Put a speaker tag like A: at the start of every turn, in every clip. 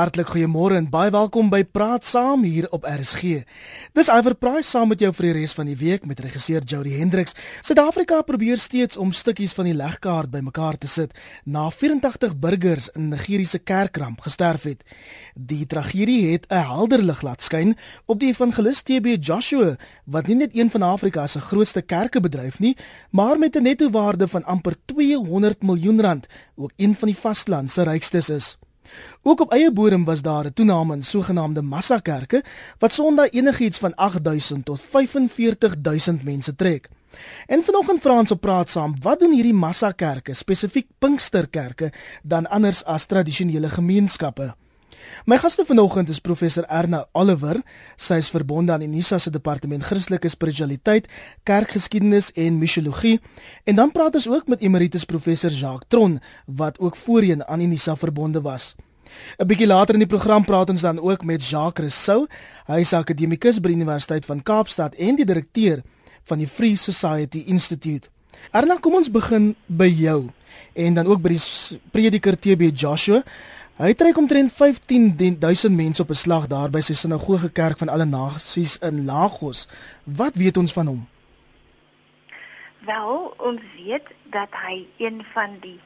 A: Hartlik goeiemôre en baie welkom by Praat Saam hier op RSG. Dis Iver Price saam met jou vir die res van die week met regisseur Jody Hendriks. Suid-Afrika probeer steeds om stukkies van die legkaart bymekaar te sit na 84 burgers in Nigeriese kerkramp gesterf het. Die tragedie het 'n helder lig laat skyn op die evangelis TB Joshua wat nie net een van Afrika se grootste kerke bedryf nie, maar met 'n netto waarde van amper 200 miljoen rand ook een van die vasteland se rykstes is. Ook op eie bodem was daar 'n toename in sogenaamde massakerke wat Sondag enigiets van 8000 tot 45000 mense trek. En vanoggend vra ons op praat saam, wat doen hierdie massakerke, spesifiek Pinksterkerke, dan anders as tradisionele gemeenskappe? My gaste vanoggend is professor Erna Oliver. Sy is verbonde aan Unisa se departement Christelike Spiritualiteit, Kerkgeskiedenis en Missiologie. En dan praat ons ook met emeritus professor Jacques Tron wat ook voorheen aan Unisa verbonde was. 'n Bietjie later in die program praat ons dan ook met Jacques Rousseau. Hy is akademikus by die Universiteit van Kaapstad en die direkteur van die Free Society Institute. Erna, kom ons begin by jou en dan ook by die prediker TB Joshua. Hy trek omtrent 15000 mense op 'n slag daar by sy sinagoge kerk van alle nasies in Lagos. Wat weet ons van hom?
B: Wel, ons weet dat hy een van die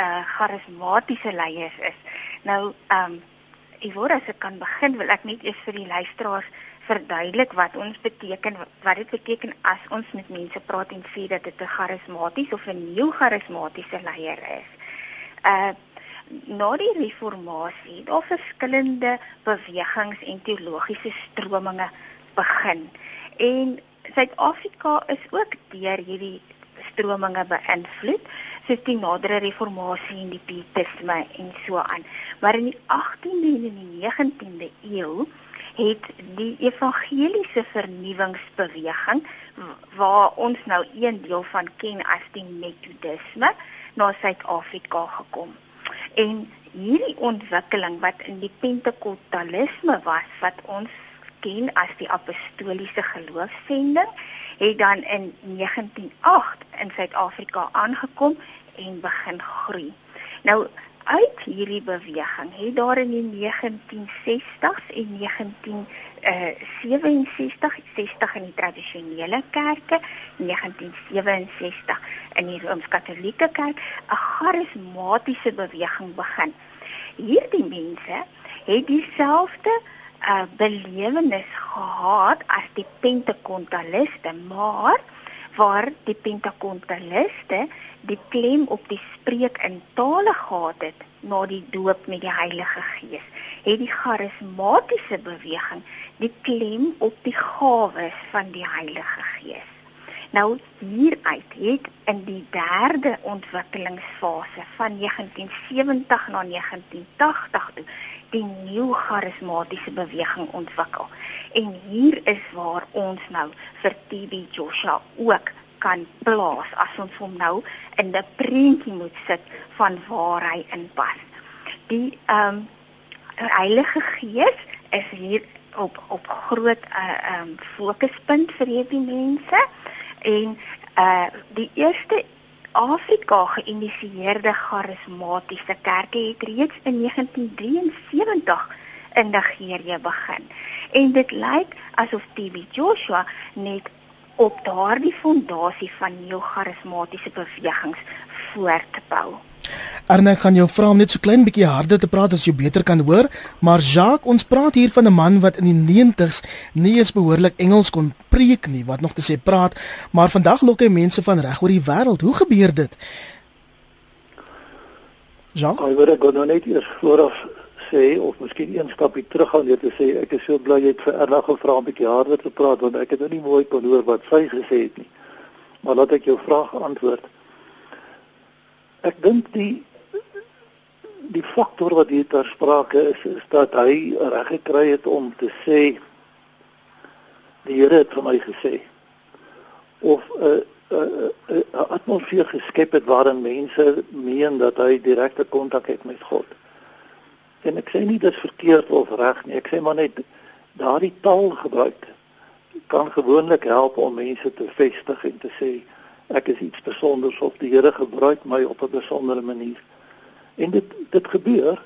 B: uh charismatiese leiers is. Nou, ehm um, as ek kan begin, wil ek net eers vir die luisteraars verduidelik wat ons beteken wat dit beteken as ons met mense praat en sê dat dit 'n charismaties of 'n nuwe charismatiese leier is. Uh na die reformatie daar verskillende bewegings en teologiese stromings begin. En Suid-Afrika is ook deur hierdie strominge beïnvloed, soos die nadere reformatie en die pietisme en so aan. Maar in die 18de en in die 19de eeu het die evangeliese vernuwingsbeweging waar ons nou een deel van ken as die metodisme na Suid-Afrika gekom. En hierdie ontwikkeling wat in die pentekostalisme was wat ons ken as die apostoliese geloofsending het dan in 1908 in Suid-Afrika aangekom en begin groei. Nou uit hierdie beweging het daar in die 1960s en 1967 60 in die tradisionele kerke, 1967 in die Rooms-Katolieke kerk 'n charismatiese beweging begin. Hierdie mense het dieselfde uh belewenis gehad as die Pentekontaliste, maar waar die Pentakontaliste die klem op die spreek in tale gehad het na die doop met die Heilige Gees, het die charismatiese beweging die klem op die gawes van die Heilige Gees. Nou hieruit het in die derde ontwikkelingsfase van 1970 na 1980 toe die nuwe charismatiese beweging ontwikkel. En hier is waar ons nou vir TB Joshua ook kan plaas as ons hom nou in 'n prentjie moet sit van waar hy inpas. Die ehm um, Heilige Gees is hier op op groot uh, ehm um, fokuspunt vir hierdie mense en uh die eerste Afrika geïnisieerde charismatiese kerke het reeds in 1973 in Nigerië begin. En dit lyk asof TB Joshua net op daardie fondasie van nuwe charismatiese bewegings voortbou.
A: Arne, ek gaan jou vra om net so klein bietjie harder te praat as jy beter kan hoor, maar Jacques, ons praat hier van 'n man wat in die 90's nie eens behoorlik Engels kon preek nie, wat nog te sê praat, maar vandag lok hy mense van reg oor die wêreld. Hoe gebeur dit?
C: Jacques, ek wil ek gou net eers vooraf sê of miskien een stapie terug gaan net te sê ek is so bly jy het vir Erna gevra om 'n bietjie harder te praat want ek het nou nie mooi kon hoor wat sy gesê het nie. Maar laat ek jou vraag antwoord. Ek dink die die faktor wat hier ter sprake is is dat hy reg gekry het om te sê die Here het vir my gesê of 'n uh, 'n uh, uh, uh, atmosfeer geskep het waarin mense meen dat hy direkte kontak het met God. En ek sê nie dit is verkeerd of reg nie, ek sê maar net daardie taal gebruik kan gewoonlik help om mense te vestig en te sê ek is iets spesiaals of die Here gebruik my op 'n besondere manier. En dit dit gebeur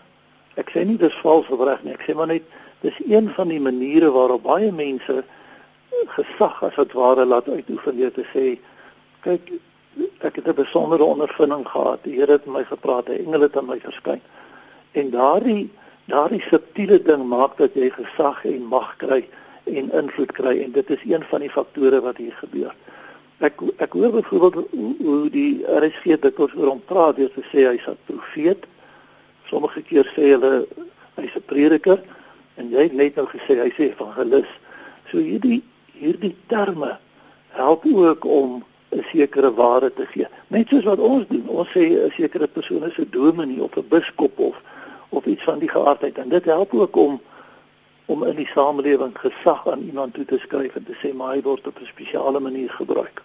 C: ek sê nie dis vals of reg nie. Ek sê maar net dis een van die maniere waarop baie mense gesag as wat ware laat uitoefen deur te sê kyk ek het 'n besondere ondervinding gehad. Die Here het my gepraat, 'n engel het aan my verskyn. En daardie daardie subtiele ding maak dat jy gesag en mag kry en invloed kry en dit is een van die faktore wat hier gebeur. Ek ek hoor byvoorbeeld hoe, die RSG dikwels oor hom praat deur te sê hy's 'n profeet. Sommige keer sê hulle hy's 'n prediker en jy het net nou gesê hy sê evangelis. So hierdie hierdie terme help ook om 'n sekere waarde te gee. Net soos wat ons doen. Ons sê 'n sekere persoon is 'n dominee of 'n biskop of of iets van die geaardheid en dit help ook om om in die samelewing gesag aan iemand toe te skryf en te sê maar hy word op 'n spesiale manier gebruik.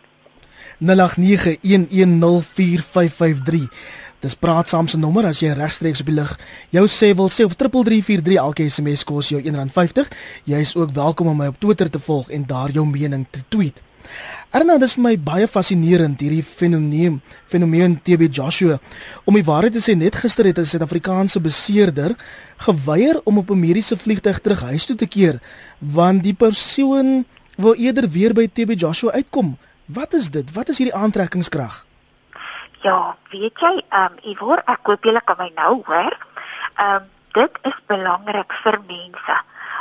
A: 0891104553 Dis praat saam se nommer as jy regstreeks op die lig jou sê wil sê of 3343 elke SMS kos jou R1.50. Jy is ook welkom om my op Twitter te volg en daar jou mening te tweet. Erna, dis vir my baie fascinerend hierdie fenomeen, fenomeen TB Joshua. Om die waarheid te sê, net gister het 'n Suid-Afrikaanse beseerder geweier om op 'n mediese vliegtuig terug huis toe te keer want die persoon wou eerder weer by TB Joshua uitkom. Wat is dit? Wat is hierdie aantrekkingskrag?
B: Ja, weet jy, ehm um, Ivor, ek koop julle kan my nou hoor. Ehm um, dit is belangrik vir mense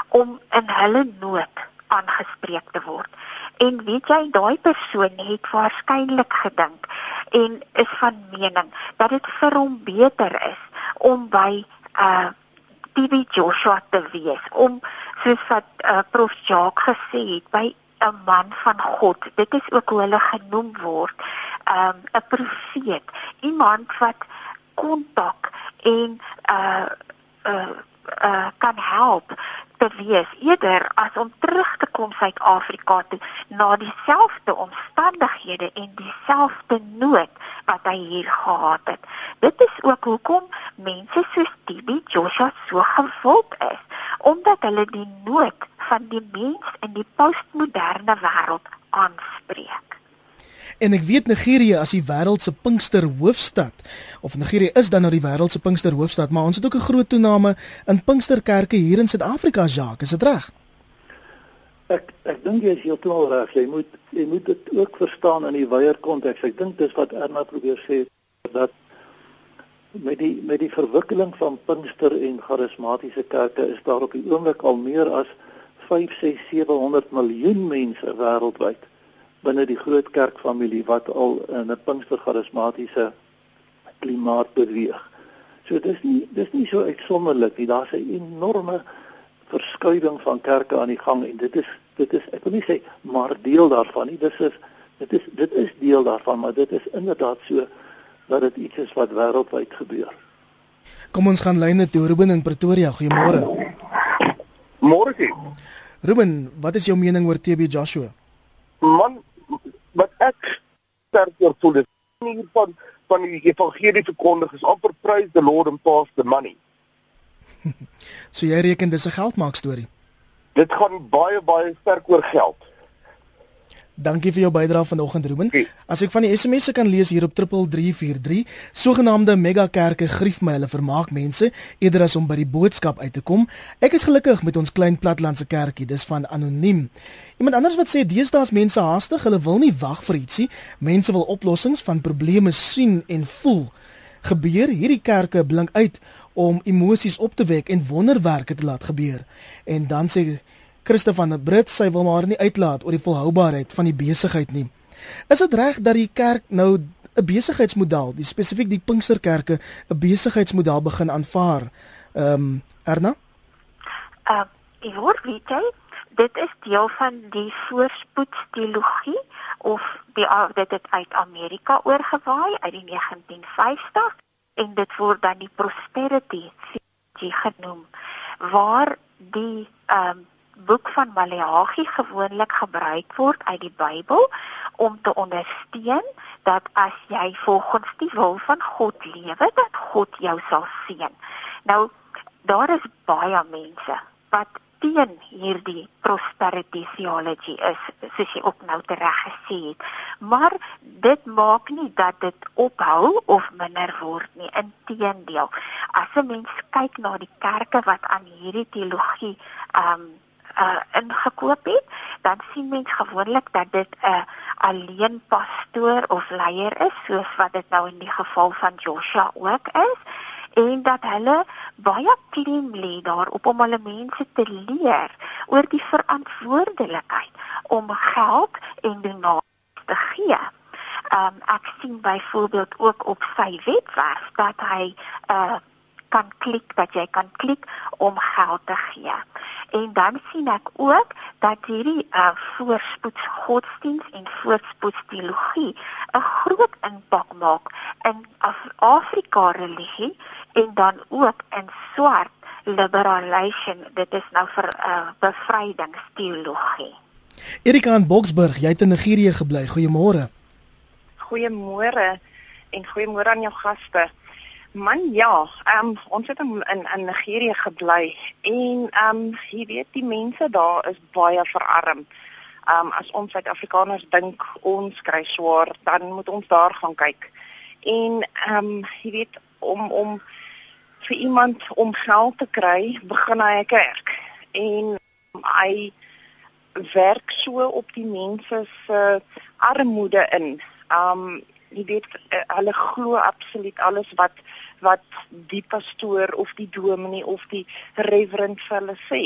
B: om in hulle nood aangespreek te word. En weet jy, daai persoon het waarskynlik gedink en is van mening dat dit vir hom beter is om by uh TB Joshua te wees om soos wat uh, Prof Jacques gesê het by 'n man van God. Dit is ook hoe hulle genoem word. Um 'n profeet, iemand wat kontak en uh uh uh kan help te wees eerder as om terug te kom Suid-Afrika toe na dieselfde omstandighede en dieselfde nood wat hy hier gehad het. Dit is ook hoekom mense soos Tibi Joshua so gewild is, omdat hulle die nood van die mens in die postmoderne wêreld aanspreek.
A: En ek weet Nigerië as die wêreld se Pinkster hoofstad of Nigerië is dan nou die wêreld se Pinkster hoofstad, maar ons het ook 'n groot toename in Pinksterkerke hier in Suid-Afrika, Jacques, is dit reg?
C: Ek ek dink jy is heeltemal reg. Jy moet jy moet dit ook verstaan in die wyeer konteks. Ek dink dis wat Erna probeer sê dat met die met die verwikkeling van Pinkster en charismatiese kerke is daar op die oomblik al meer as 5 6 700 miljoen mense wêreldwyd binne die groot kerkfamilie wat al in 'n pinkstercharismatiese klimaat beweeg. So dis nie dis nie so uitsonderlik nie. Daar's 'n enorme verskuiwing van kerke aan die gang en dit is dit is ek wil nie sê maar deel daarvan nie. Dis is dit is dit is deel daarvan, maar dit is inderdaad so dat dit iets is wat wêreldwyd gebeur.
A: Kom ons gaan lyne toe Ruben in Pretoria. Goeiemôre.
D: Môre.
A: Ruben, wat is jou mening oor TB Joshua?
D: Man, ek sterker voel is nie van van die evangelie verkondig is amper praise the Lord and pass the money.
A: so jy reken dis 'n geldmaak storie.
D: Dit gaan baie baie sterk oor geld.
A: Dankie vir jou bydrae vanoggend Ruben. As ek van die SMS'e kan lees hier op 3343, sogenaamde megakerke grief my hulle vermaak mense eerder as om by die boodskap uit te kom. Ek is gelukkig met ons klein platlandse kerkie, dis van anoniem. Iemand anders wat sê deesdae is mense haastig, hulle wil nie wag vir ietsie. Mense wil oplossings van probleme sien en voel. Gebeur hierdie kerke blink uit om emosies op te wek en wonderwerke te laat gebeur. En dan sê Christof van der Brits sy wil maar nie uitlaat oor die volhoubaarheid van die besigheid nie. Is dit reg dat die kerk nou 'n besigheidsmodel, die spesifiek die Pinksterkerke 'n besigheidsmodel begin aanvaar? Ehm um, Erna?
B: Uh, ek hoor weet jy, dit is deel van die voorspoedsteologie of die dit het uit Amerika oorgewaai uit die 1950 en dit word dan die prosperity genoem waar die ehm um, boek van Maleagi gewoonlik gebruik word uit die Bybel om te ondersteun dat as jy volgens die wil van God lewe, dat God jou sal seën. Nou daar is baie mense wat teen hierdie prosperity theology is soos jy ook nou tereg gesê het. Maar dit maak nie dat dit ophou of minder word nie. Inteendeel, as 'n mens kyk na die kerke wat aan hierdie teologie um uh ingekoop het, dan sien mens gewoonlik dat dit 'n uh, alleen pastoor of leier is, soos wat dit nou in die geval van Joshua ook is en dat hulle baie klem lê daarop om hulle mense te leer oor die verantwoordelikheid om geld en donasies te gee. Um ek sien byvoorbeeld ook op sy webwerf dat hy 'n uh, kan klik dat jy kan klik om geld te gee. En dan sien ek ook dat hierdie uh, voorspoeds godsdiens en voorspoeds teologie 'n groot impak maak in Afrika religie en dan ook in swart liberalisation. Dit is nou vir uh, bevrydingsteologie.
A: Erika in Boksburg, jy het in Nigerië gebly. Goeiemôre.
E: Goeiemôre en goeiemôre aan jou gaste. Man ja, um, ons het in in, Nigerië gebly en ehm um, jy weet die mense daar is baie verarm. Ehm um, as ons Suid-Afrikaners dink ons kry swaar, dan moet ons daar gaan kyk. En ehm um, jy weet om om vir iemand om geld te kry, begin hy 'n kerk. En hy werk so op die mense se armoede in. Ehm um, jy weet uh, hulle glo absoluut alles wat wat die pastoor of die dominee of die reverend vir hulle sê.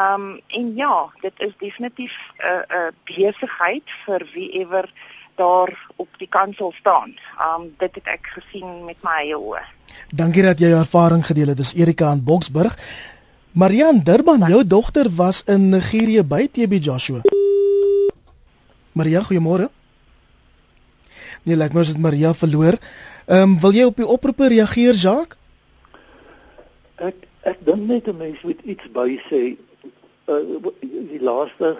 E: Um en ja, dit is definitief 'n uh, 'n uh, besigheid vir wie ewer daar op die kansel staan. Um dit het ek gesien met my eie oë.
A: Dankie dat jy jou ervaring gedeel het. Dis Erika in Boksburg. Marian Durban, jou dogter was in Nigerië by TB Joshua. Maria, goeiemôre. Nee, lyk like my ons het Maria verloor. Ehm um, wil jy op die oproepe reageer, Jacques?
C: Ek ek dink net 'n mens moet iets by sê. Uh, die laaste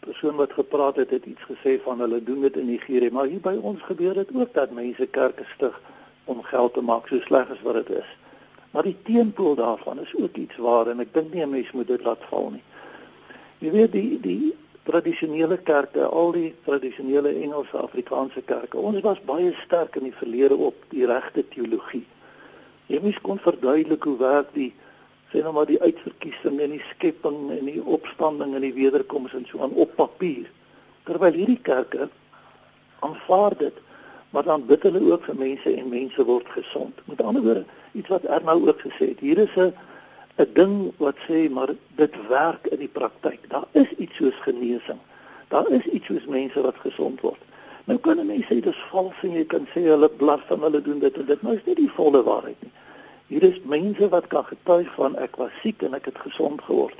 C: persoon wat gepraat het, het iets gesê van hulle doen dit in Nigerië, maar hier by ons gebeur dit ook dat mense kerke stig om geld te maak, so sleg as wat dit is. Maar die teenpool daarvan is ook iets waar en ek dink nie 'n mens moet dit laat val nie. Jy weet die die tradisionele kerke, al die tradisionele Engelse Afrikaanse kerke. Ons was baie sterk in die verlede op die regte teologie. Jy mis kon verduidelik hoe werk die sê nou maar die uitverkiesing en die skepping en die opstanding en die wederkoms en so aan op papier. Terwyl hierdie kerke aanvaar dit, maar dan bid hulle ook vir mense en mense word gesond. Met ander woorde, iets wat Ernou ook gesê het, hier is 'n 'n ding wat sê maar dit werk in die praktyk. Daar is iets soos genesing. Daar is iets soos mense wat gesond word. Nou kan mense sê dis vals en jy kan sê hulle blaf van hulle doen dit en dit, maar is nie die volle waarheid nie. Hier is mense wat kan getuig van ek was siek en ek het gesond geword.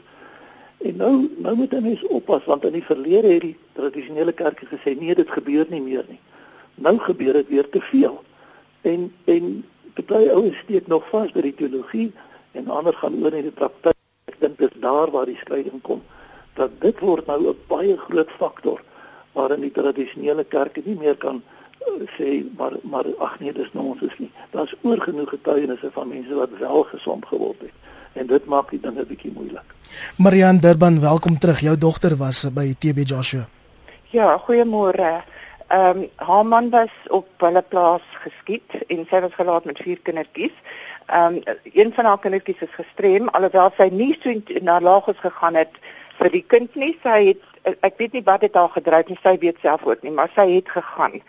C: En nou nou moet mense oppas want in die verlede het die tradisionele kerke gesê nee, dit gebeur nie meer nie. Nou gebeur dit weer te veel. En en baie ouens steek nog vas by die teologie en ander gaan oor in die praktyk. Ek dink dis daar waar die skeiding kom dat dit word nou 'n baie groot faktor waarin die tradisionele kerke nie meer kan uh, sê maar maar ag nee dis nou ons is nie. Daar's oor genoeg getuienisse van mense wat wel gesond geword het en dit maak dit dan 'n bietjie moeilik.
A: Marian Durban, welkom terug. Jou dogter was by TB Joshua.
E: Ja, goeiemôre. Ehm um, haar man was op hulle plaas geskiet en sy was gelaat met vier kindertjies. Ehm um, een van haar kindertjies is gestrem alhoewel sy nie so na laagos gegaan het vir die kind nie. Sy het ek weet nie wat dit haar gedryf nie. Sy weet self ook nie, maar sy het gegaan.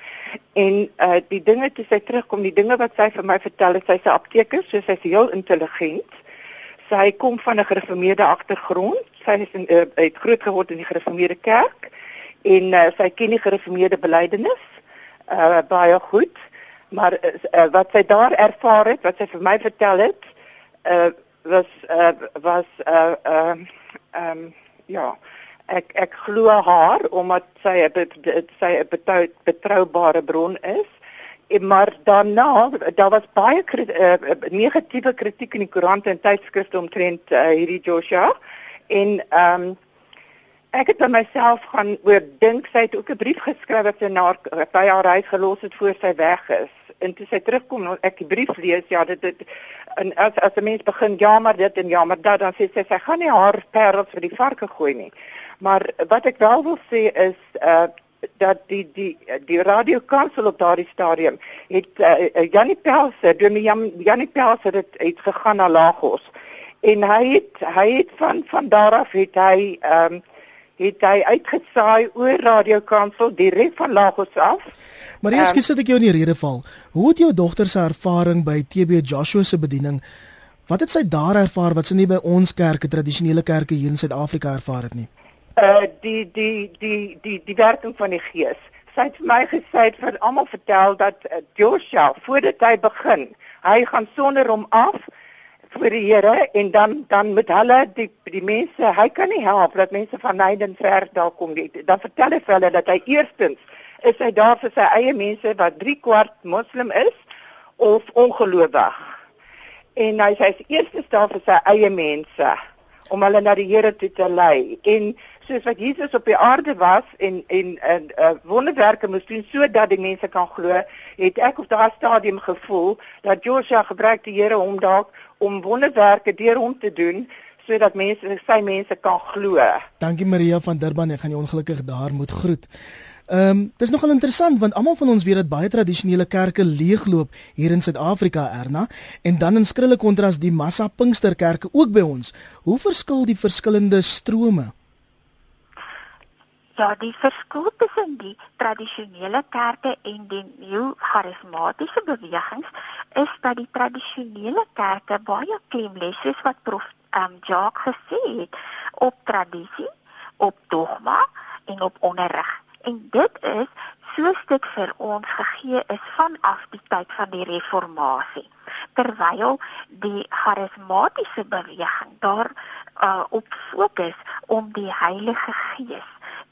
E: En uh die dinge toe sy terugkom, die dinge wat sy vir my vertel het, sy's 'n apteker, so sy's heel intelligent. Sy kom van 'n gereformeerde agtergrond. Sy is in uh, het groot geword in die gereformeerde kerk en uh, sy ken die gereformeerde belydenis uh baie goed maar uh, wat sy daar ervaar het, wat sy vir my vertel het, uh was uh was uh ehm uh, um, ja, ek ek glo haar omdat sy 'n sy 'n betroubare bron is. En maar daarna, daar was baie uh, negatiewe kritiek in die koerante en tydskrifte omtrent uh, hierdie Joshua. En ehm um, ek het by myself gaan oordink. Sy het ook 'n brief geskryf wat sy na by haar huis gelos het voor sy weg is en toe sy terugkom en ek die brief lees ja dit dit en as as 'n mens begin ja maar dit en ja maar dat dan sê sy sy gaan nie haar parels vir die varke gooi nie. Maar wat ek wel wil sê is uh dat die die die radiokansel op daardie stadium het uh, Janie Pelse, Dominee Jan, Janie Pelse het het gegaan na Lagos. En hy het hy het van van daar af het hy ehm um, het hy uitgesaai oor radiokansel direk van Lagos af.
A: Maar eers um, sit ek jou in die rede val. Hoe het jou dogter se ervaring by TB Joshua se bediening wat het sy daar ervaar wat sy nie by ons kerke tradisionele kerke hier in Suid-Afrika ervaar het nie?
E: Uh die die die die die werking van die gees. Sy het vir my gesê het vir almal vertel dat uh, Joshua voordat hy begin, hy gaan sonder hom af vir die Here en dan dan met hulle die die mense hy kan nie help dat mense van Heiden ver daar kom nie. Dan vertel hy vir hulle dat hy eerstens is hy daar vir sy eie mense wat 3 kwart moslim is of ongelowig. En hy sê hy eerstens daar vir sy eie mense om hulle na die Here toe te lei. En soos wat Jesus op die aarde was en en en uh, wonderwerke moes doen sodat die mense kan glo het ek op daardie stadium gevoel dat Joshua gebruik die Here om dalk om wonderwerke deur hom te doen sodat mense sy mense kan glo.
A: Dankie Maria van Durban, ek gaan jou ongelukkig daar moet groet. Ehm um, dis nogal interessant want almal van ons weet dat baie tradisionele kerke leegloop hier in Suid-Afrika Erna en dan in skrille kontras die massa Pinksterkerke ook by ons. Hoe verskil die verskillende strome?
B: Ja, die verskil tussen die tradisionele kerke en die nuwe charismatiese bewegings is dat die tradisionele kerke baie klem lê soos wat prof um, Jacques gesê het op tradisie, op dogma en op onderrig. En dit is soos dit vir ons gegee is vanaf die tyd van die reformatie. Terwyl die charismatiese beweging daar uh, op fokus om die Heilige Gees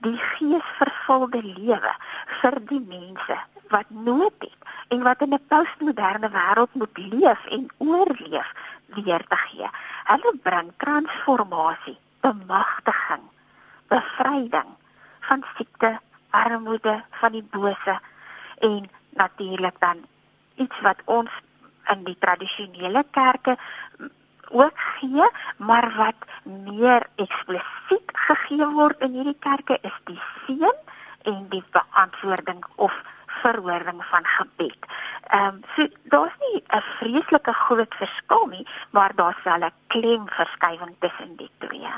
B: die geesvervulde lewe vir die mense wat nood het en wat in 'n postmoderne wêreld moet leef en oorleef weer te gee. Hulle bring transformasie, bemagtiging, bevryding van siekte, armoede, van die bose en natuurlik dan iets wat ons in die tradisionele kerke ook gee, maar wat meer eksplisiet gegee word in hierdie kerke is die seën en die beantwoording of verhoording van gebed. Ehm um, so daar's nie 'n vreeslike groot verskil nie, maar daar's wel 'n klemverskywing tussen die twee.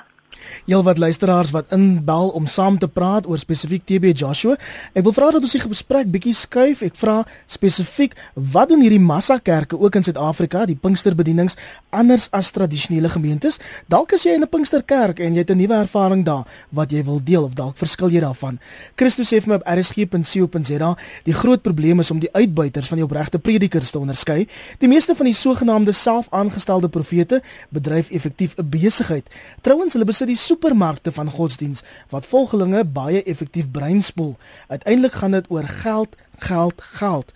A: Heel wat luisteraars wat inbel om saam te praat oor spesifiek TB Joshua. Ek wil vra dat ons die gesprek bietjie skuif. Ek vra spesifiek wat doen hierdie massa kerke ook in Suid-Afrika, die Pinksterbedienings anders as tradisionele gemeentes? Dalk is jy in 'n Pinksterkerk en jy het 'n nuwe ervaring daar wat jy wil deel of dalk verskil jy daarvan. Christus sê vir my op rsg.co.za, die groot probleem is om die uitbuiters van die opregte predikers te onderskei. Die meeste van die sogenaamde self-aangestelde profete bedryf effektief 'n besigheid. Trouwens, hulle besit die supermarkte van godsdiens wat volgelinge baie effektief breinspoel. Uiteindelik gaan dit oor geld, geld, geld.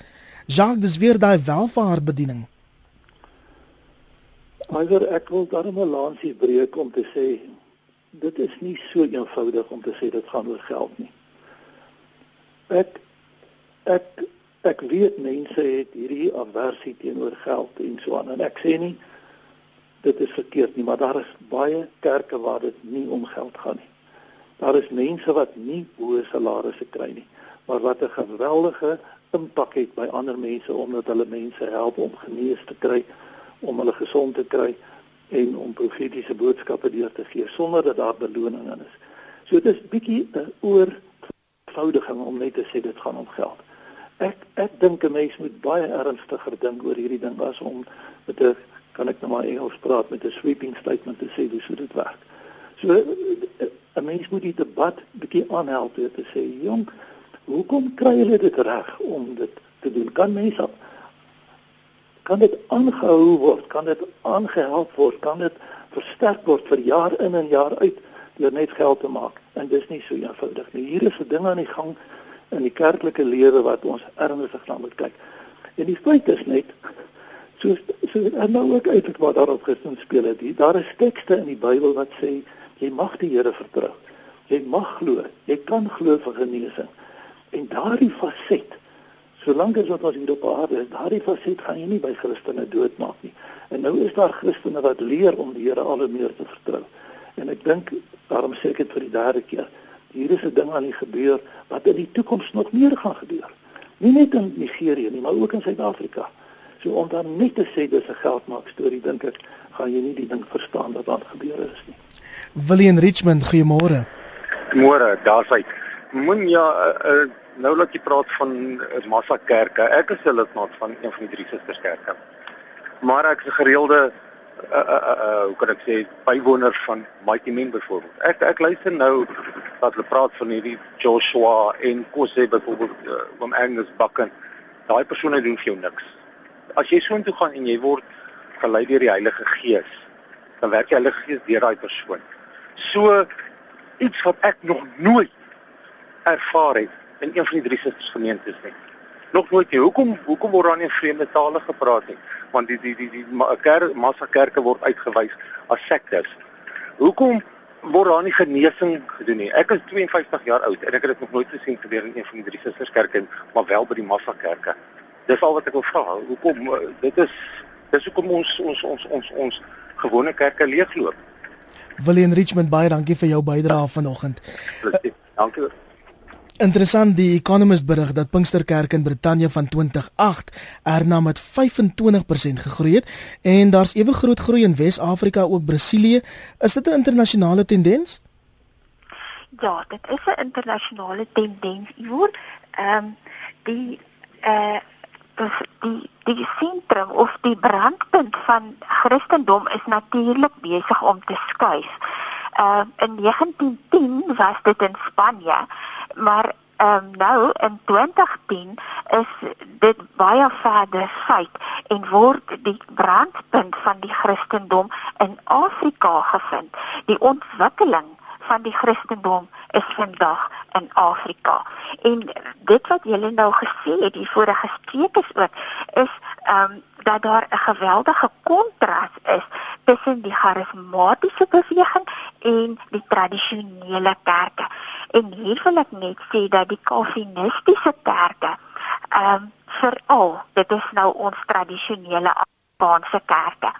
A: Jacques, dis weer daai welvaartbediening.
C: Maar ek wil daarom 'n lansie breek om te sê dit is nie so eenvoudig om te sê dit gaan oor geld nie. Ek ek ek weet mense het hierdie aversie teenoor geld en so aan en ek sê nie dit is verkeerd nie, maar daar is baie kerke waar dit nie om geld gaan nie. Daar is mense wat nie hoë salarisse kry nie, maar wat 'n geweldige impak het by ander mense omdat hulle mense help om genees te kry, om hulle gesond te kry en om profetiese boodskappe deur te gee sonder dat daar beloning in is. So dit is bietjie 'n oorvoudiging om net te sê dit gaan om geld. Ek ek dink 'n mens moet baie ernstiger dink oor hierdie ding as om met 'n kan ek nou maar Engels praat met 'n sweeping statement te sê hoe sou dit werk. So 'n mens moet die debat bietjie aanhelp deur te sê, "Jong, hoekom kry hulle dit reg om dit te doen? Kan mense kan dit aangehou word? Kan dit aangehelp word? Kan dit versterk word vir jaar in en jaar uit deur net geld te maak?" En dis nie so eenvoudig nie. Hier is 'n ding aan die gang in die kerklike lewe wat ons ernstig na moet kyk. En die feit is net So so en nou ook uit wat daarop gesin speel het. Daar is tekste in die Bybel wat sê jy mag die Here vertrou. Jy mag glo, jy kan glo vir genesing. En daardie faset, solank as wat ons hier op aarde is, daardie faset gaan jy nie by Christene doodmaak nie. En nou is daar Christene wat leer om die Here al hoe meer te vertrou. En ek dink daarom sê ek dit vir die derde keer. Hier is 'n ding aan die gebeur wat in die toekoms nog meer gaan gebeur. Nie net in Nigerië nie, maar ook in Suid-Afrika. So om dan net te sê dis 'n geldmaak storie, dink ek, gaan jy nie die ding verstaan wat aan gebeur is nie.
A: William Richmond, goeiemôre.
F: Môre, daar's hy. Moen ja, uh, uh, nou laat jy praat van uh, massa kerke. Ek is 'n lidmaat van een van die drie susterskerke. Maar ek is 'n gereelde uh, uh, uh, uh, hoe kan ek sê bywoner van Mighty Men byvoorbeeld. Ek ek luister nou wat hulle praat van hierdie Joshua en Kose byvoorbeeld uh, oom Angus Bakken. Daai persone doen vir jou niks. As jy soontoe gaan en jy word gelei deur die Heilige Gees, dan werk die Heilige Gees deur daai persoon. So iets wat ek nog nooit ervaar het in een van die drie susters gemeentes nie. Nog nooit nie. Hoekom hoekom word daar nie vreemde tale gepraat nie? Want die die die die kerk massa kerke word uitgewys as sektes. Hoekom word daar nie genesing gedoen nie? Ek is 52 jaar oud en ek het dit nog nooit gesien gebeur in een van die drie susters kerke, maar wel by die massa kerke. Dis al wat ek wil vra. Hoekom dit is dis hoekom ons ons ons ons ons gewone kerke leegloop.
A: William Richmond baie dankie vir jou bydrae vanoggend.
F: Dankie.
A: Interessant die Economist berig dat Pinksterkerk in Brittanje van 2008 erna met 25% gegroei het en daar's ewe groot groei in Wes-Afrika ook Brasilië. Is dit 'n internasionale tendens?
B: Ja, dit is 'n internasionale tendens. Ivoor, ehm um, die eh uh, die die sentrum of die brandpunt van Christendom is natuurlik besig om te skuif. Uh in 1910 was dit in Spanje, maar um, nou in 2010 is dit baie verder feit en word die brandpunt van die Christendom in Afrika gevind. Die ontwikkeling van die Christendom is vandag in Afrika. En dit wat julle nou gesê het, die vorige sprekers ook, is ehm um, dat daar 'n geweldige kontras is tussen die charismatiese beweging en die tradisionele kerke. En hier wil ek net sê dat die kalvinistiese kerke ehm um, veral, dit is nou ons tradisionele Afrikaanse kerke.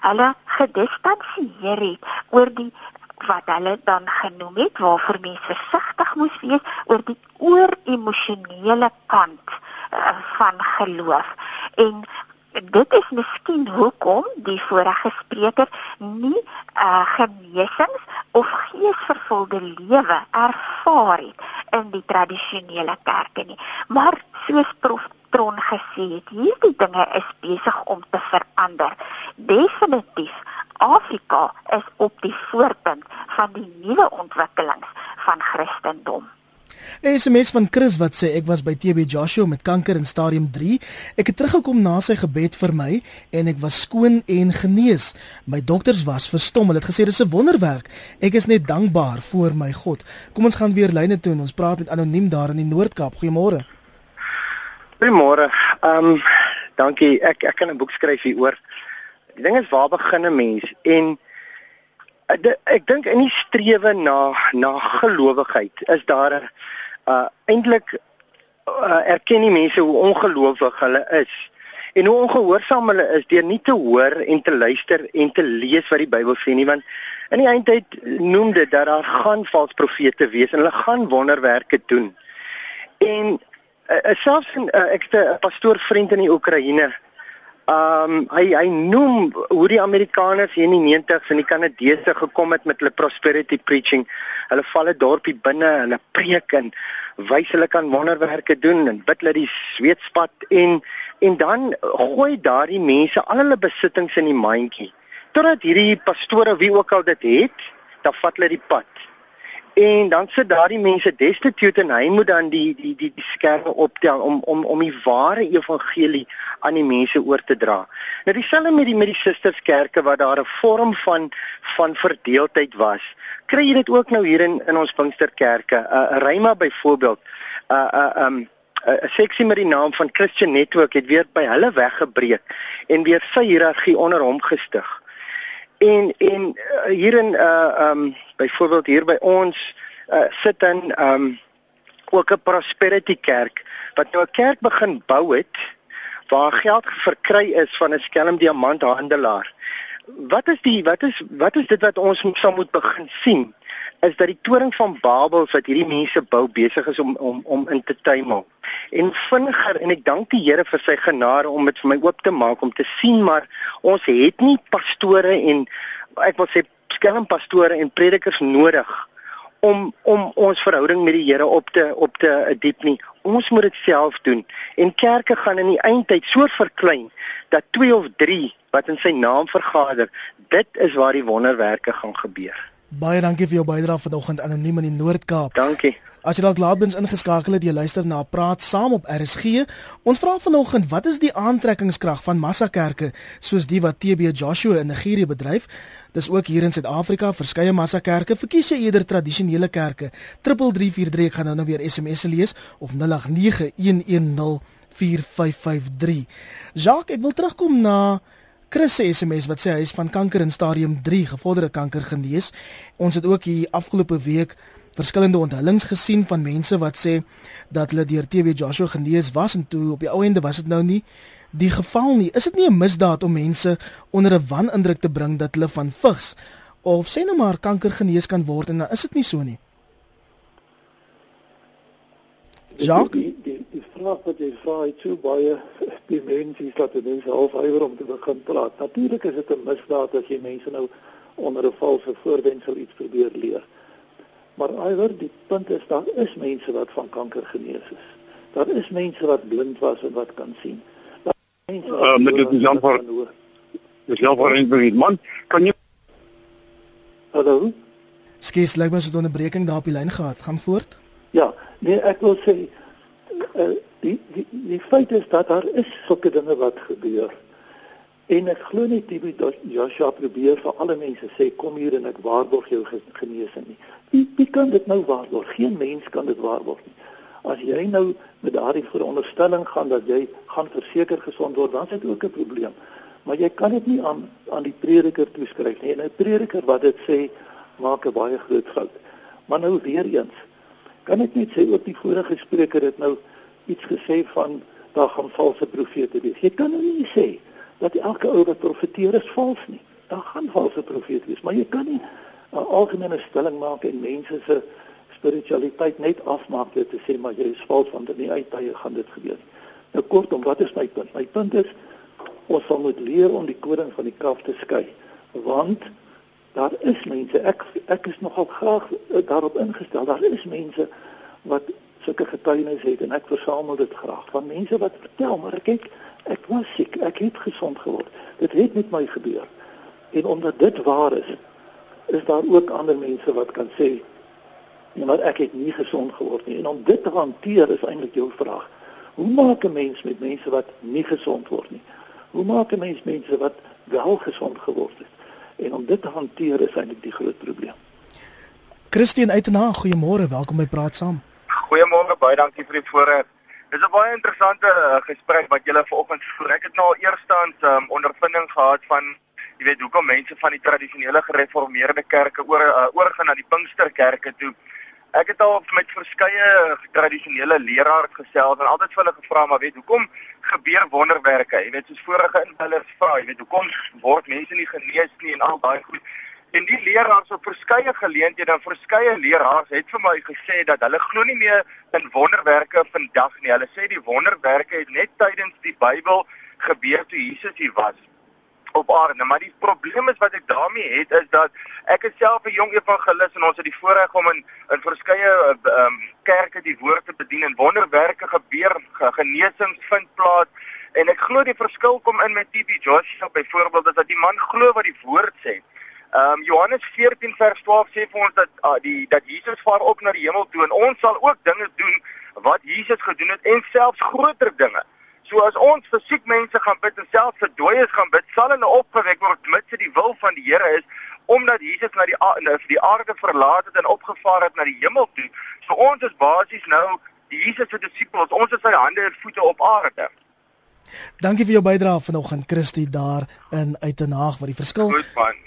B: Hulle gedistansieer het oor die wat hulle dan genoem het waarvoor mense versigtig moes wees oor die oor-emosionele kant uh, van geloof. En dit is miskien hoekom die vorige spreker nie uh, genesings of geesvervulde lewe ervaar het in die tradisionele kerke nie. Maar soos prof Tron gesê het, hierdie dinge is besig om te verander. Definitief Afrika is op die voorpunt van die nuwe ontwikkelings van Christendom.
A: SMS van Chris wat sê ek was by TB Joshua met kanker in stadium 3. Ek het teruggekom na sy gebed vir my en ek was skoon en genees. My dokters was verstom. Hulle het gesê dis 'n wonderwerk. Ek is net dankbaar voor my God. Kom ons gaan weer lyne toe en ons praat met anoniem daar in die Noord-Kaap. Goeiemôre.
G: Goeiemôre. Ehm um, dankie. Ek ek kan 'n boek skryf hieroor die ding is waar begin 'n mens en ek, ek dink in die strewe na na gelowigheid is daar 'n uh, eintlik uh, erken die mense hoe ongelowig hulle is en hoe ongehoorsaam hulle is deur nie te hoor en te luister en te lees wat die Bybel sê nie want in die eindtyd noem dit dat daar gaan vals profete wees en hulle gaan wonderwerke doen en uh, selfs uh, ek het 'n pastoor vriend in die Oekraïne Ehm um, hy hy noem hoe die Amerikaners hier in die 90s en die Kanadese gekom het met hulle prosperity preaching. Hulle val 'n dorpie binne, hulle preek en wys hulle kan wonderwerke doen en bid hulle die sweetspat en en dan gooi daardie mense al hulle besittings in die mandjie. Totdat hierdie pastore wie ook al dit het, dan vat hulle die pad. En dan sit daardie mense destitute en hy moet dan die die die, die skerme optel om om om die ware evangelie aan die mense oor te dra. Nou dieselfde met die met die susterskerke waar daar 'n vorm van van verdeeldheid was. Kry jy dit ook nou hier in in ons Pinksterkerke? 'n uh, Ryma byvoorbeeld. 'n uh, 'n uh, um 'n seksie met die naam van Christian Network het weer by hulle weggebreek en weer sy hiërargie onder hom gestig. En en uh, hier in uh um byvoorbeeld hier by ons uh, sit in um ook 'n prosperity kerk wat nou 'n kerk begin bou het waar geld verkry is van 'n skelm diamanthandelaar. Wat is die wat is wat is dit wat ons sal moet begin sien? is dat die toring van Babel wat hierdie mense bou besig is om om om in te tuimel. En vinniger en ek dank die Here vir sy genade om dit vir my oop te maak om te sien maar ons het nie pastore en ek wil sê skelmpastore en predikers nodig om om ons verhouding met die Here op te op te diep nie. Ons moet dit self doen. En kerke gaan in die eindtyd so verklein dat 2 of 3 wat in sy naam vergader, dit is waar die wonderwerke gaan gebeur.
A: Baie dankie vir jou bydrae vanoggend anoniem in die Noord-Kaap.
G: Dankie.
A: As jy dalk laatbens ingeskakel het, jy luister na Praat Saam op RSG. Ons vra vanoggend, wat is die aantrekkingskrag van massakerke soos die wat TB Joshua in Nigerië bedryf? Dis ook hier in Suid-Afrika verskeie massakerke. Verkies jy eerder tradisionele kerke? 3343 ek gaan nou nou weer SMS'e lees of 0891104553. Jacques, ek wil terugkom na Chris se SMS wat sê hy is van kanker in stadium 3 gevorderde kanker genees. Ons het ook hier afgelope week verskillende onthullings gesien van mense wat sê dat hulle deur TB Joshua genees was en toe op die ou ende was dit nou nie die geval nie. Is dit nie 'n misdaad om mense onder 'n wanindruk te bring dat hulle van vigs of sê nou maar kanker genees kan word en dan is dit nie so nie?
C: Jacques, die, die, die vraag wat jy vra het so baie die mense is dat mense half huiwer om te begin praat. Natuurlik is dit 'n misdaad as jy mense nou onder 'n valse voorwendsel iets probeer leer. Maar iwer die punt is daar is mense wat van kanker genees is. Daar is mense wat blind was en wat kan sien. Daar is mense
H: uh, met dit is Jan van Dis van Rensburg. Man, kan jy
C: Hallo?
A: Skies, lyk my so 'n onderbreking daar op die lyn gehad. Gaan voort.
C: Ja, nee, ek wil sê uh, die, die die feit is dat daar is sulke dinge wat gebeur. En ek glo nie die Joshua probeer vir alle mense sê kom hier en ek waarborg jou genesing nie. Wie wie kan dit nou waarborg? Geen mens kan dit waarborg nie. As jy nou met daardie veronderstelling gaan dat jy gaan verseker gesond word, dan is dit ook 'n probleem. Maar jy kan dit nie aan aan die prediker toeskryf nie. En 'n prediker wat dit sê, maak 'n baie groot fout. Maar nou weer eens, kan ek net sê ook die vorige spreker het nou iets gesê van daar gaan valse profete wees. Jy kan nou nie sê dat elke ou wat profeteer is vals nie. Daar gaan valse profete wees, maar jy kan nie 'n algemene stelling maak en mense se spiritualiteit net afmaak deur te sê maar jy is vals want in die uittye gaan dit gebeur. Nou kortom, wat is my punt? My punt is ons sal moet leer om die koring van die kalf te skei want daar is mense ek ek is nogal graag eh, daarop ingestel daar is mense wat sulke getuienis het en ek versamel dit graag van mense wat vertel maar ek het, ek was siek ek het gesond geword. Dit het met my gebeur. En omdat dit waar is is daar ook ander mense wat kan sê nee maar ek het nie gesond geword nie. En om dit te hanteer is eintlik jou vraag. Hoe maak 'n mens met mense wat nie gesond word nie? Hoe maak 'n mens mense wat wel gesond geword het? En om dit te hanteer is eintlik die groot probleem.
A: Christian Uitena, goeiemôre, welkom by Praat Saam.
I: Goeiemôre, baie dankie vir die voorreg. Dis 'n baie interessante uh, gesprek wat julle vanoggend voer. Ek het nou al eerstens um, ondervinding gehad van jy weet hoekom mense van die tradisionele gereformeerde kerke oor uh, oorgaan na die Pinksterkerke toe. Ek het al met verskeie tradisionele leraars gesels en altyd vir hulle gevra maar weet hoekom gebeur wonderwerke. Jy weet soos vorige inbellers vra, jy weet hoekom word mense nie genees nie en al daai goed. En die leraars op verskeie geleenthede en verskeie leraars het vir my gesê dat hulle glo nie meer in wonderwerke vandag nie. Hulle sê die wonderwerke het net tydens die Bybel gebeur toe Jesus hier was op aarde. Maar die probleem is wat ek daarmee het is dat ek is self 'n jong evangelis en ons het die voorreg om in in verskeie ehm um, kerke die woord te bedien en wonderwerke gebeur, genesings vind plaas. En ek glo die verskil kom in met TB Joshua byvoorbeeld is dat die man glo wat die woord sê. Ehm um, Johannes 14 vers 12 sê vir ons dat uh, die dat Jesus vaar op na die hemel toe en ons sal ook dinge doen wat Jesus gedoen het en selfs groter dinge. So as ons vir siek mense gaan bid en selfs vir dooies gaan bid, sal hulle opgewek word met se die wil van die Here is omdat Jesus na die na die aarde verlaat het en opgevaar het na die hemel toe. So ons is basies nou die Jesus se disippels. Ons is sy hande en voete op aarde.
A: Dankie vir jou bydrae vanoggend Christie daar in Uitenaag wat die verskil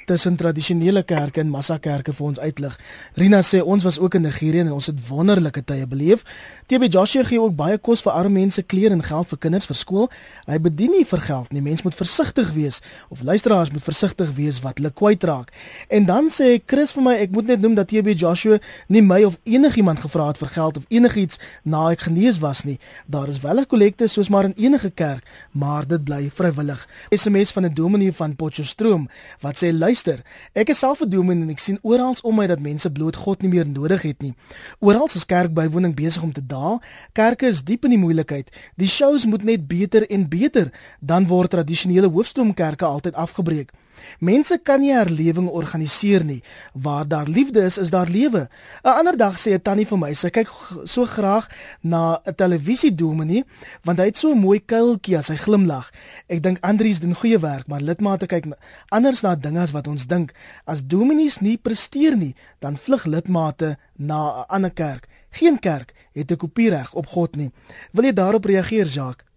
A: tussen tradisionele kerke en massakerke vir ons uitlig. Rina sê ons was ook in Nigerië en ons het wonderlike tye beleef. TB Joshua gee ook baie kos vir arme mense, klere en geld vir kinders vir skool. Hy bedien nie vir geld nie. Mens moet versigtig wees of luisteraars moet versigtig wees wat hulle kwytraak. En dan sê Chris vir my, ek moet net noem dat TB Joshua nie my of enigiemand gevra het vir geld of enigiets na ek genees was nie. Daar is wel 'n kollekte soos maar in enige kerk maar dit bly vrywillig. SMS van 'n dominee van Potchefstroom wat sê luister, ek is self 'n dominee en ek sien oral om my dat mense bloot God nie meer nodig het nie. Oral is kerkbywoning besig om te daal. Kerke is diep in die moeilikheid. Die shows moet net beter en beter, dan word tradisionele hoofstroomkerke altyd afgebreek. Mense kan nie herlewing organiseer nie. Waar daar liefde is, is daar lewe. 'n Ander dag sê 'n tannie vir my, sy kyk so graag na 'n televisiedominee want hy het so 'n mooi kuiltjie as hy glimlag. Ek dink Andries doen goeie werk, maar lidmate kyk anders na dinge as wat ons dink. As dominees nie presteer nie, dan vlug lidmate na 'n ander kerk. Geen kerk het 'n kopiereg op God nie. Wil jy daarop reageer, Jacques?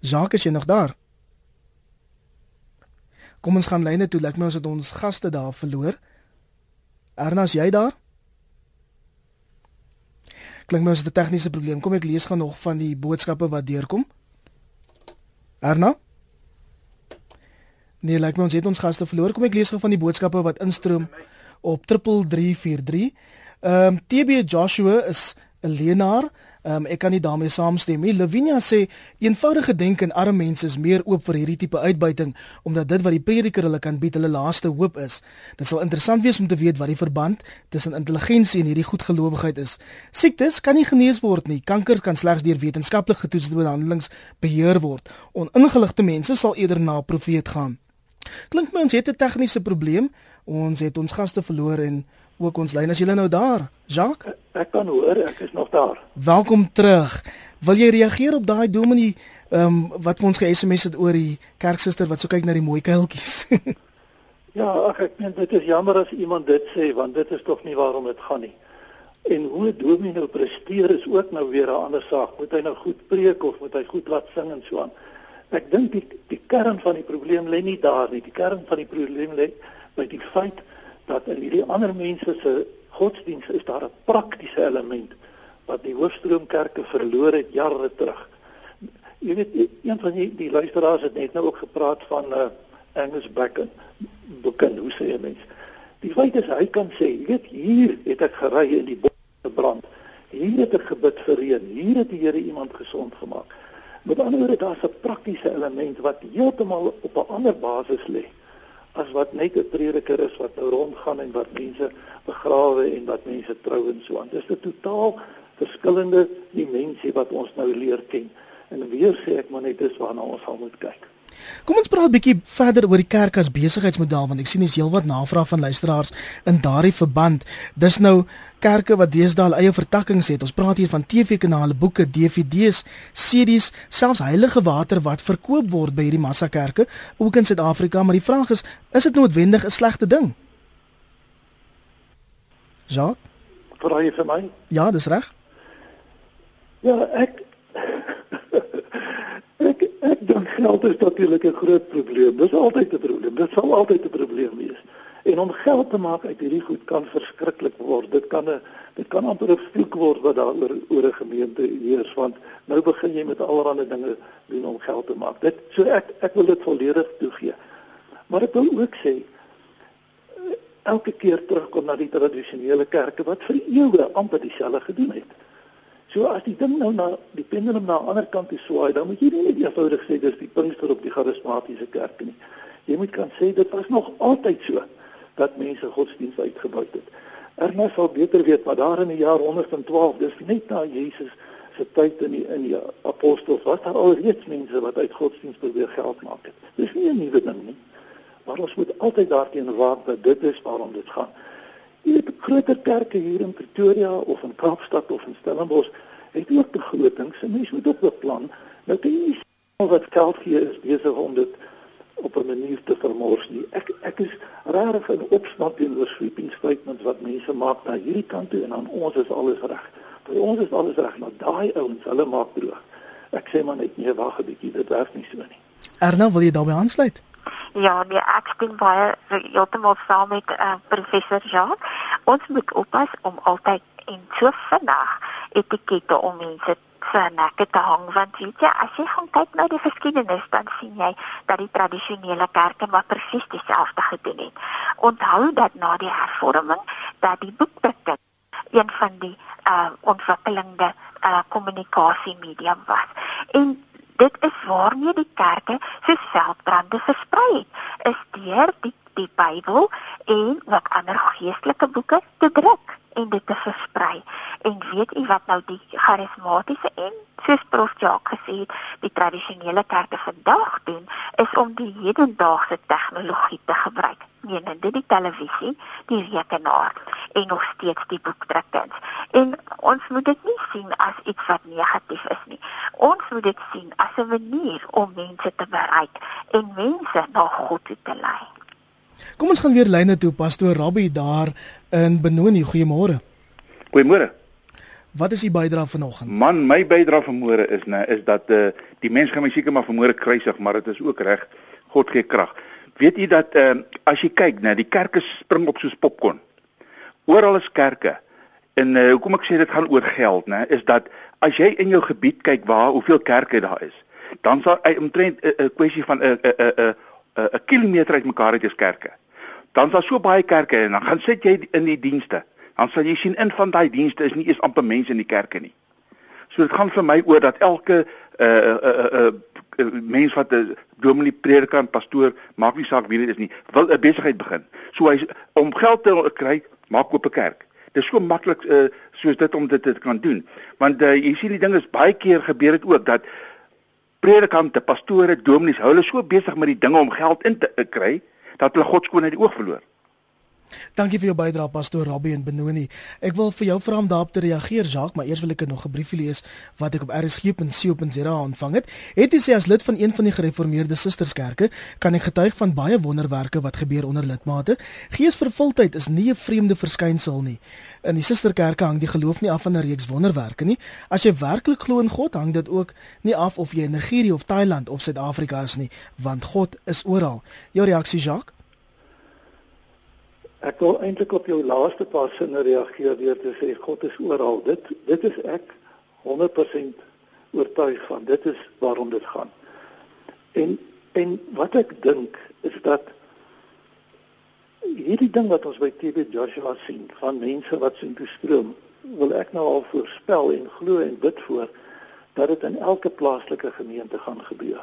A: Jacques, is jy nog daar? Kom ons gaan lyne toe. Lyk my ons het ons gaste daar verloor. Ernas, jy daar? Klink my ons het 'n tegniese probleem. Kom ek lees gaan nog van die boodskappe wat deurkom. Erna? Nee, lyk my ons het ons gaste verloor. Kom ek lees gou van die boodskappe wat instroom op 3343. Ehm um, TB Joshua is 'n leenaar. Um, ek kan nie daarmee saamstem nie. Lavinia sê eenvoudige denke en arme mense is meer oop vir hierdie tipe uitbuiting omdat dit wat die prediker hulle kan bied hulle laaste hoop is. Dit sal interessant wees om te weet wat die verband tussen intelligensie en hierdie goedgelowigheid is. Siektes kan nie genees word nie. Kanker kan slegs deur wetenskaplik getoetste behandelings beheer word. Oningeligte mense sal eerder na profeet gaan. Klink my ons het 'n tegniese probleem. Ons het ons gaste verloor en ook ons lyn as jy nou daar. Jacques,
C: ek kan hoor, ek is nog daar.
A: Welkom terug. Wil jy reageer op daai dominee ehm um, wat vir ons ge-SMS het oor die kerksuster wat so kyk na die mooi kuiltjies?
C: ja, ag ek meen dit is jammer as iemand dit sê want dit is tog nie waarom dit gaan nie. En hoe 'n dominee nou presteer is ook nou weer 'n ander saak. Moet hy nou goed preek of moet hy goed laat sing en so aan? Ek dink die die kern van die probleem lê nie daar nie. Die kern van die probleem lê by die feit dat in hierdie ander mense se godsdienst is daar 'n praktiese element wat die hoofstroomkerke verloor het jare terug. Jy weet een van die die luisteraars het net nou ook gepraat van uh Angus Bacon. Bacon, hoe sê jy mens? Die feit is hy kan sê, jy weet hier het ek gery in die bos gebrand. Hier het ek gebid vir reën. Hier het die Here iemand gesond gemaak. Met ander woorde daar's 'n praktiese element wat heeltemal op 'n ander basis lê as wat net 'n prediker is wat nou rondgaan en wat mense begrawe en wat mense trou en so aan. Dis 'n totaal verskillende dimensie wat ons nou leer ken. En weer sê ek maar net dis waarna ons sal moet kyk.
A: Kom ons praat 'n bietjie verder oor die kerk as besigheidsmodel want ek sien dis heelwat navraag van luisteraars in daardie verband. Dis nou kerke wat deesdae eie vertakkings het. Ons praat hier van TV-kanale, boeke, DVD's, CD's, selfs heilige water wat verkoop word by hierdie massakerke ook in Suid-Afrika, maar die vraag is, is dit noodwendig 'n slegte ding? Ja.
C: Vra jy vir my?
A: Ja, dis reg.
C: Ja, ek ek dink geld is natuurlik 'n groot probleem. Dis altyd 'n probleem. Dit sal altyd 'n probleem wees. En om geld te maak uit hierdie goed kan verskriklik word. Dit kan 'n dit kan amper 'n vloek word wat daar oor oor 'n gemeente heers want nou begin jy met allerlei dinge doen om geld te maak. Dit so ek ek wil dit volledig toegee. Maar ek wil ook sê elke keer terugkom na die tradisionele kerke wat vir eeue amper dieselfde gedoen het. So as die ding nou na die pendulum na 'n ander kant toe swaai, dan moet jy nie net eenvoudig sê dis die Pinkster op die charismatiese kerk nie. Jy moet kan sê dit was nog altyd so dat mense godsdienst uitgebuit het. Erna sal beter weet maar daar in die jaar 112, dis net na Jesus se tyd in die in die apostels was daar al reeds mense wat uit godsdienst probeer geld maak het. Dis nie 'n nuwe ding nie. Maar ons moet altyd daarteen waak dat dit is waarom dit gaan. Die groter kerke hier in Pretoria of in Kaapstad of in Stellenbosch het ook begrotings en mense moet ook beplan. Nou kan jy sien wat geld hier is besig om dit op 'n manier te vermors nie. Ek ek is rarig in opsnap teenoor sweeping statements wat mense maak na hierdie kant toe en aan ons is alles reg. Vir ons is alles reg, maar daai ouens, hulle maak droog. ek sê maar net nee, wag 'n bietjie, dit werk nie so nie.
A: Erna, wil jy daarbey aansluit?
B: Ja, nee, ek stem baie heeltemal saam met uh, professor Jacques. Ons moet oppas om altyd en so vinnig etikette om mense se nekke te hang want weet jy as jy gaan kyk na die geskiedenis dan sien jy dat die tradisionele kerke maar presies dieselfde gedoen het. Onthou dat na die hervorming dat die boekdrukking een van die uh ontwikkelende uh kommunikasiemedium was. En dit is waarmee die kerke se veldbrande versprei het. Is deur die die Bybel en wat ander geestelike boeke te druk en dit te versprei. En weet u wat nou die charismatiese en soos Prof Jacques gesê het, die tradisionele kerke vandag doen is om die hedendaagse tegnologie te gebruik. Dit die televisie, die rekenaar en nog steeds die boekdrukkings. En ons moet dit nie sien as iets wat negatief is nie. Ons moet dit sien as 'n manier om mense te bereik en mense na God toe te lei.
A: Kom ons gaan weer lyne toe, pastoor Rabbi daar in Benoni. Goeiemôre.
J: Goeiemôre.
A: Wat is u bydrae vanoggend?
J: Man, my bydrae vanmôre is nê is dat uh, die mens gaan my seker maar vanmôre kruisig, maar dit is ook reg. God gee krag. Weet jy dat uh, as jy kyk nê, die kerke spring op soos popcorn. Oral is kerke. En uh, hoekom ek sê dit gaan oor geld nê, is dat as jy in jou gebied kyk waar hoeveel kerke daar is, dan sal hy omtrent 'n uh, kwessie van 'n 'n 'n 'n 'n kilometer uit mekaar uit is kerke. Dan is daar so baie kerke en dan gaan sit jy in die dienste. Dan sal jy sien in van daai dienste is nie eens amper mense in die kerke nie. So dit gaan vir my oor dat elke uh uh uh, uh mens wat 'n dominee, predikant, pastoor, maak nie saak wie dit is nie, wil 'n besigheid begin. So hy om geld te kry, maak oop 'n kerk. Dit is so maklik uh soos dit om dit te kan doen. Want uh, jy sien die ding is baie keer gebeur dit ook dat predikante, pastore, dominees, hulle is so besig met die dinge om geld in te kry dat hulle God skoon uit die oog verloor.
A: Dankie vir jou bydrae pastoor Rabbi en Benoni. Ek wil vir jou vra om daarop te reageer Jacques, maar eers wil ek nog 'n briefie lees wat ek op rsg.co.za ontvang het. Het jy sê as lid van een van die gereformeerde susterskerke, kan ek getuig van baie wonderwerke wat gebeur onder lidmate. Geesvervuldheid is nie 'n vreemde verskynsel nie. In die susterkerke hang die geloof nie af van 'n reeks wonderwerke nie. As jy werklik glo in God, hang dit ook nie af of jy in Nigerië of Thailand of Suid-Afrika is nie, want God is oral. Jou reaksie Jacques?
C: Ek wil eintlik op jou laaste paar sinne reageer deur te sê God is oral. Dit dit is ek 100% oortuig van. Dit is waarom dit gaan. En en wat ek dink is dat hierdie ding wat ons by TB Joshua sien van mense wat sien toe stroom, wil ek nou al voorspel en glo en bid voor dat dit in elke plaaslike gemeente gaan gebeur.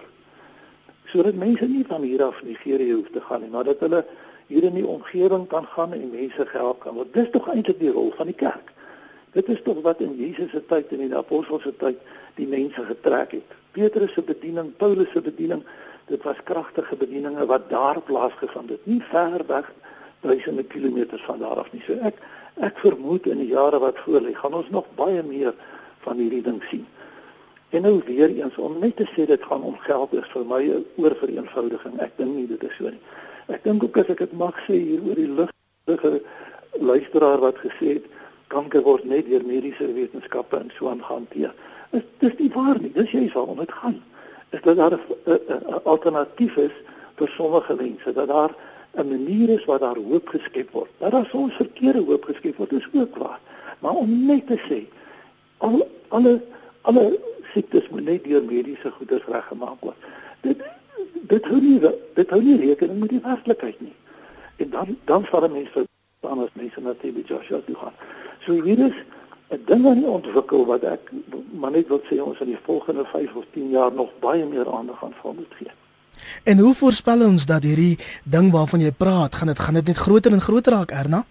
C: Sodat mense nie van hier af Nigerië hoef te gaan nie, maar dat hulle hier in die omgewing kan gaan en mense help kan. Want dis tog eintlik die rol van die kerk. Dit is tog wat in Jesus se tyd en in die apostels se tyd die mense getrek het. Petrus se bediening, Paulus se bediening, dit was kragtige bedieninge wat daar plaasgevind het, nie ver weg duisende kilometers van daar af nie. So ek ek vermoed in die jare wat voorlê, gaan ons nog baie meer van hierdie ding sien. En nou weer eens om net te sê dit gaan om geld is vir my 'n oorvereenvoudiging. Ek dink nie dit is so nie. Ek dink ook as ek dit mag sê hier oor die ligte luisteraar wat gesê het kanker word net deur mediese wetenskappe en so aangehanteer. Is dis nie waar nie. Dis jy sal om dit gaan. Is dat daar 'n alternatief is vir sommige mense dat daar 'n manier is waar daar hoop geskep word. Dat daar soms verkeerde hoop geskep word is ook waar. Maar om net te sê al alle alle siektes moet net deur mediese goeders reggemaak word. Dit dit hou nie dit hou nie rekening met die werklikheid nie. En dan dan sal mense dan as mense na TB Joshua toe gaan. So hier is 'n ding wat ontwikkel wat ek maar net wil sê ons in die volgende 5 of 10 jaar nog baie meer aandag aan sal moet gee.
A: En hoe voorspel ons dat hierdie ding waarvan jy praat, gaan dit gaan dit net groter en groter raak, Erna?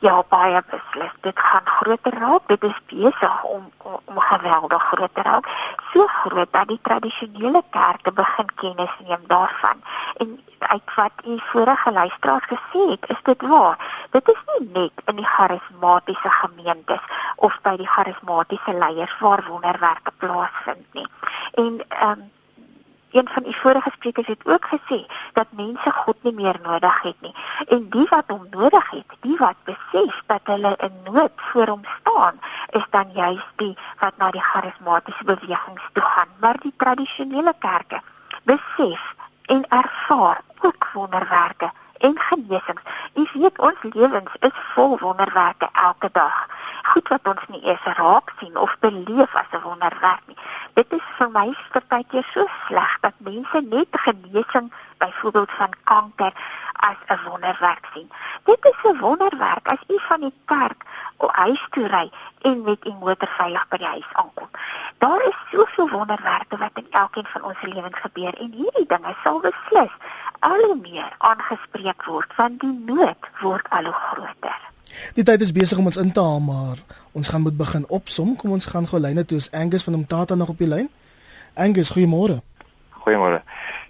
B: Ja, baie beslis. Dit gaan groter raak. Dit is besig om om, om geweldig groot te raak. So groot dat die tradisionele kerke begin kennis neem daarvan. En uit wat u vorige luisteraars gesê het, is dit waar. Dit is nie net in die charismatiese gemeentes of by die charismatiese leiers waar wonderwerke plaasvind nie. En ehm um, een van die vorige sprekers het ook gesê dat mense God nie meer nodig het nie. En die wat hom nodig het, die wat besef dat hulle in nood voor hom staan, is dan juist die wat na die charismatiese bewegings toe gaan. Maar die tradisionele kerke besef en ervaar ook wonderwerke en genesings. U weet ons lewens is vol wonderwerke elke dag. Goed wat ons nie eers raak sien of beleef as 'n wonderwerk nie. Dit is vir my partykeer so sleg dat mense net genesing byvoorbeeld van kanker as 'n wonderwerk sien. Dit is 'n wonderwerk as u van die kerk op huis toe ry en met u motor veilig by die huis aankom. Daar is soveel wonderwerke wat in elkeen van ons lewens gebeur en hierdie dinge sal beslis al hoe meer aangespreek word want die nood word al hoe groter.
A: Die tyd is besig om ons in te haal, maar ons gaan moet begin opsom. Kom ons gaan gou lyne toe. Is Angus van Omtata nog op die lyn? Angus, goeiemôre.
K: Goeiemôre.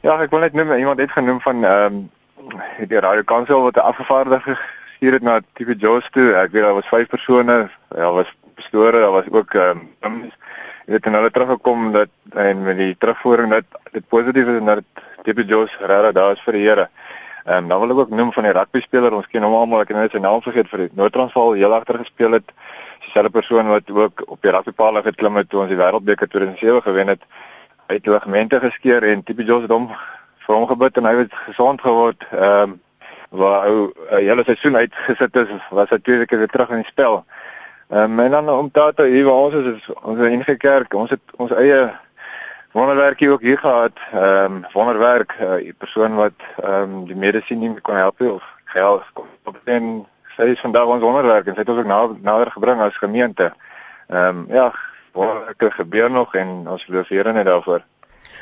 K: Ja, ek wil net noem iemand het genoem van ehm um, die Radio Kansel wat 'n afgevaardigde gestuur het na Tipe Jos toe. Ek weet daar was 5 persone. Daar was pastore, daar was ook ehm um, weet en hulle teruggekom dat en met die terugvoering dat dit positief is en dat Tipe Jos regtig daar is vir die Here. Ehm um, dan wil ek ook noem van die rugby speler. Ons ken hom almal. Ek het net sy naam vergeet vir die Noord-Transvaal heel agter gespeel het. Dieselfde persoon wat ook op die rugbypaal geklim het toe ons die Wêreldbeker 2007 gewen het. Hy het ligamente geskeur en Tipe Jos het hom vir hom gebid en hy het gesond geword. Ehm um, waar hy 'n hele seisoen uitgesit is, was hy twee weke weer terug in die spel. Ehm um, en dan om Tata hier waar ons is, is ons in die kerk. Ons het ons eie wonderwerkie ook hier gehad. Ehm um, wonderwerk, 'n uh, persoon wat ehm um, die medisyn nie kon help of geld kom op den sy is vandag ons wonderwerk en sy het ons ook nader, nader gebring as gemeente. Ehm um, ja, wonderwerke gebeur nog en ons loof Here net daarvoor.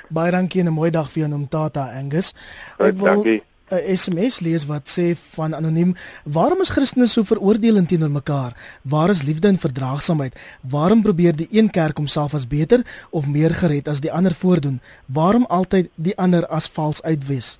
A: Baie dankie en 'n mooi dag vir jou Tata Angus.
K: Ek wil dankie
A: 'n SMS lees wat sê van anoniem: "Waarom is Christene so veroordelend teenoor mekaar? Waar is liefde en verdraagsaamheid? Waarom probeer die een kerk homself as beter of meer gered as die ander voordoen? Waarom altyd die ander as vals uitwis?"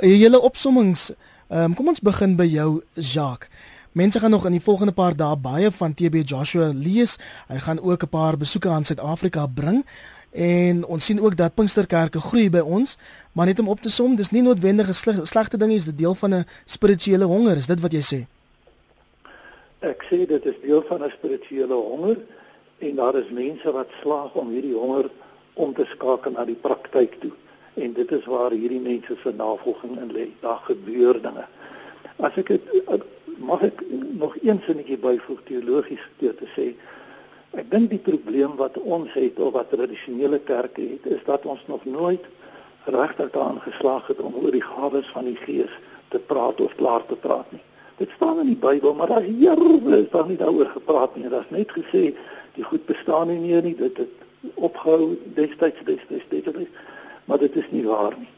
A: Julle opsommings, um, kom ons begin by jou Jacques. Mense gaan nog in die volgende paar dae baie van TB Joshua lees. Hy gaan ook 'n paar besoeke aan Suid-Afrika bring. En ons sien ook dat Pinksterkerke groei by ons, maar net om op te som, dis nie noodwendig 'n sleg, slegte ding nie, dis deel van 'n spirituele honger, is dit wat jy sê?
C: Ek sê dit is deel van 'n spirituele honger en daar is mense wat slaag om hierdie honger om te skakel na die praktyk toe. En dit is waar hierdie mense se navolging in lê. Daar gebeur dinge. As ek het, mag ek nog een sinnetjie byvoeg teologies te sê, Ek dink die probleem wat ons het of wat tradisionele kerke het, is dat ons nog nooit regtig daarin geslaag het om oor die gawes van die Gees te praat of klaar te praat nie. Dit staan in die Bybel, maar daar's jare is daar nie daaroor gepraat nie. Daar's net gesê die goed bestaan nie meer nie, dit het opgehou destyds destyds destyds. Maar dit is nie waar nie.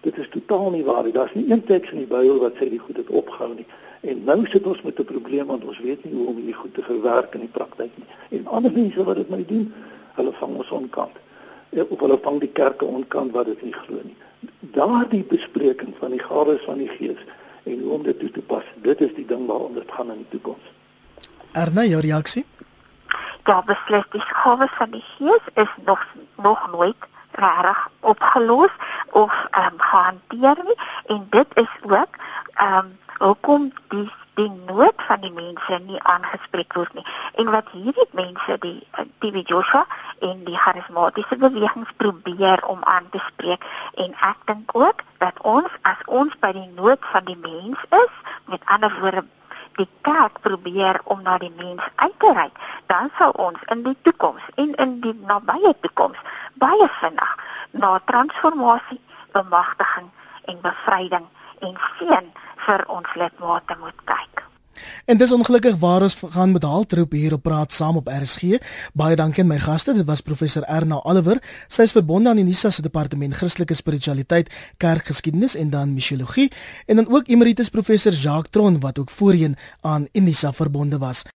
C: Dit is totaal nie waar nie. Daar's nie een teks in die Bybel wat sê die goed het opgehou nie. En nou sit ons met 'n probleem want ons weet nie hoe om hierdie goed te verwerk in die praktyk nie. En ander mense wat dit moet doen, hulle vang ons onkant. Ja, of hulle vang die kerke onkant wat dit nie glo nie. Daardie bespreking van die gawes van die Gees en hoe om dit toe te pas, dit is die ding waaroor dit gaan in die toekoms.
A: Erna, jou reaksie?
B: Ja, beslis die gawes van die Gees is nog nog nooit reg opgelos of ehm um, gehanteer nie en dit is ook ehm um, hoekom die die nood van die mense nie aangespreek word nie. En wat hierdie mense die die Joshua en die charismatiese bewegings probeer om aan te spreek en ek dink ook dat ons as ons by die nood van die mens is, met ander woorde die kerk probeer om na die mens uit te reik, dan sal ons in die toekoms en in die nabye toekoms baie vinnig na transformasie, bemagtiging en bevryding en seën vir ons lidmate moet kyk.
A: En dis ongelukkig waar ons gaan met haltroep hier op praat saam op RSG. Baie dankie aan my gaste. Dit was professor Erna Oliver. Sy is verbonde aan Unisa se departement Christelike Spiritualiteit, Kerkgeskiedenis en dan Misiologie en dan ook emeritus professor Jacques Tron wat ook voorheen aan Unisa verbonde was.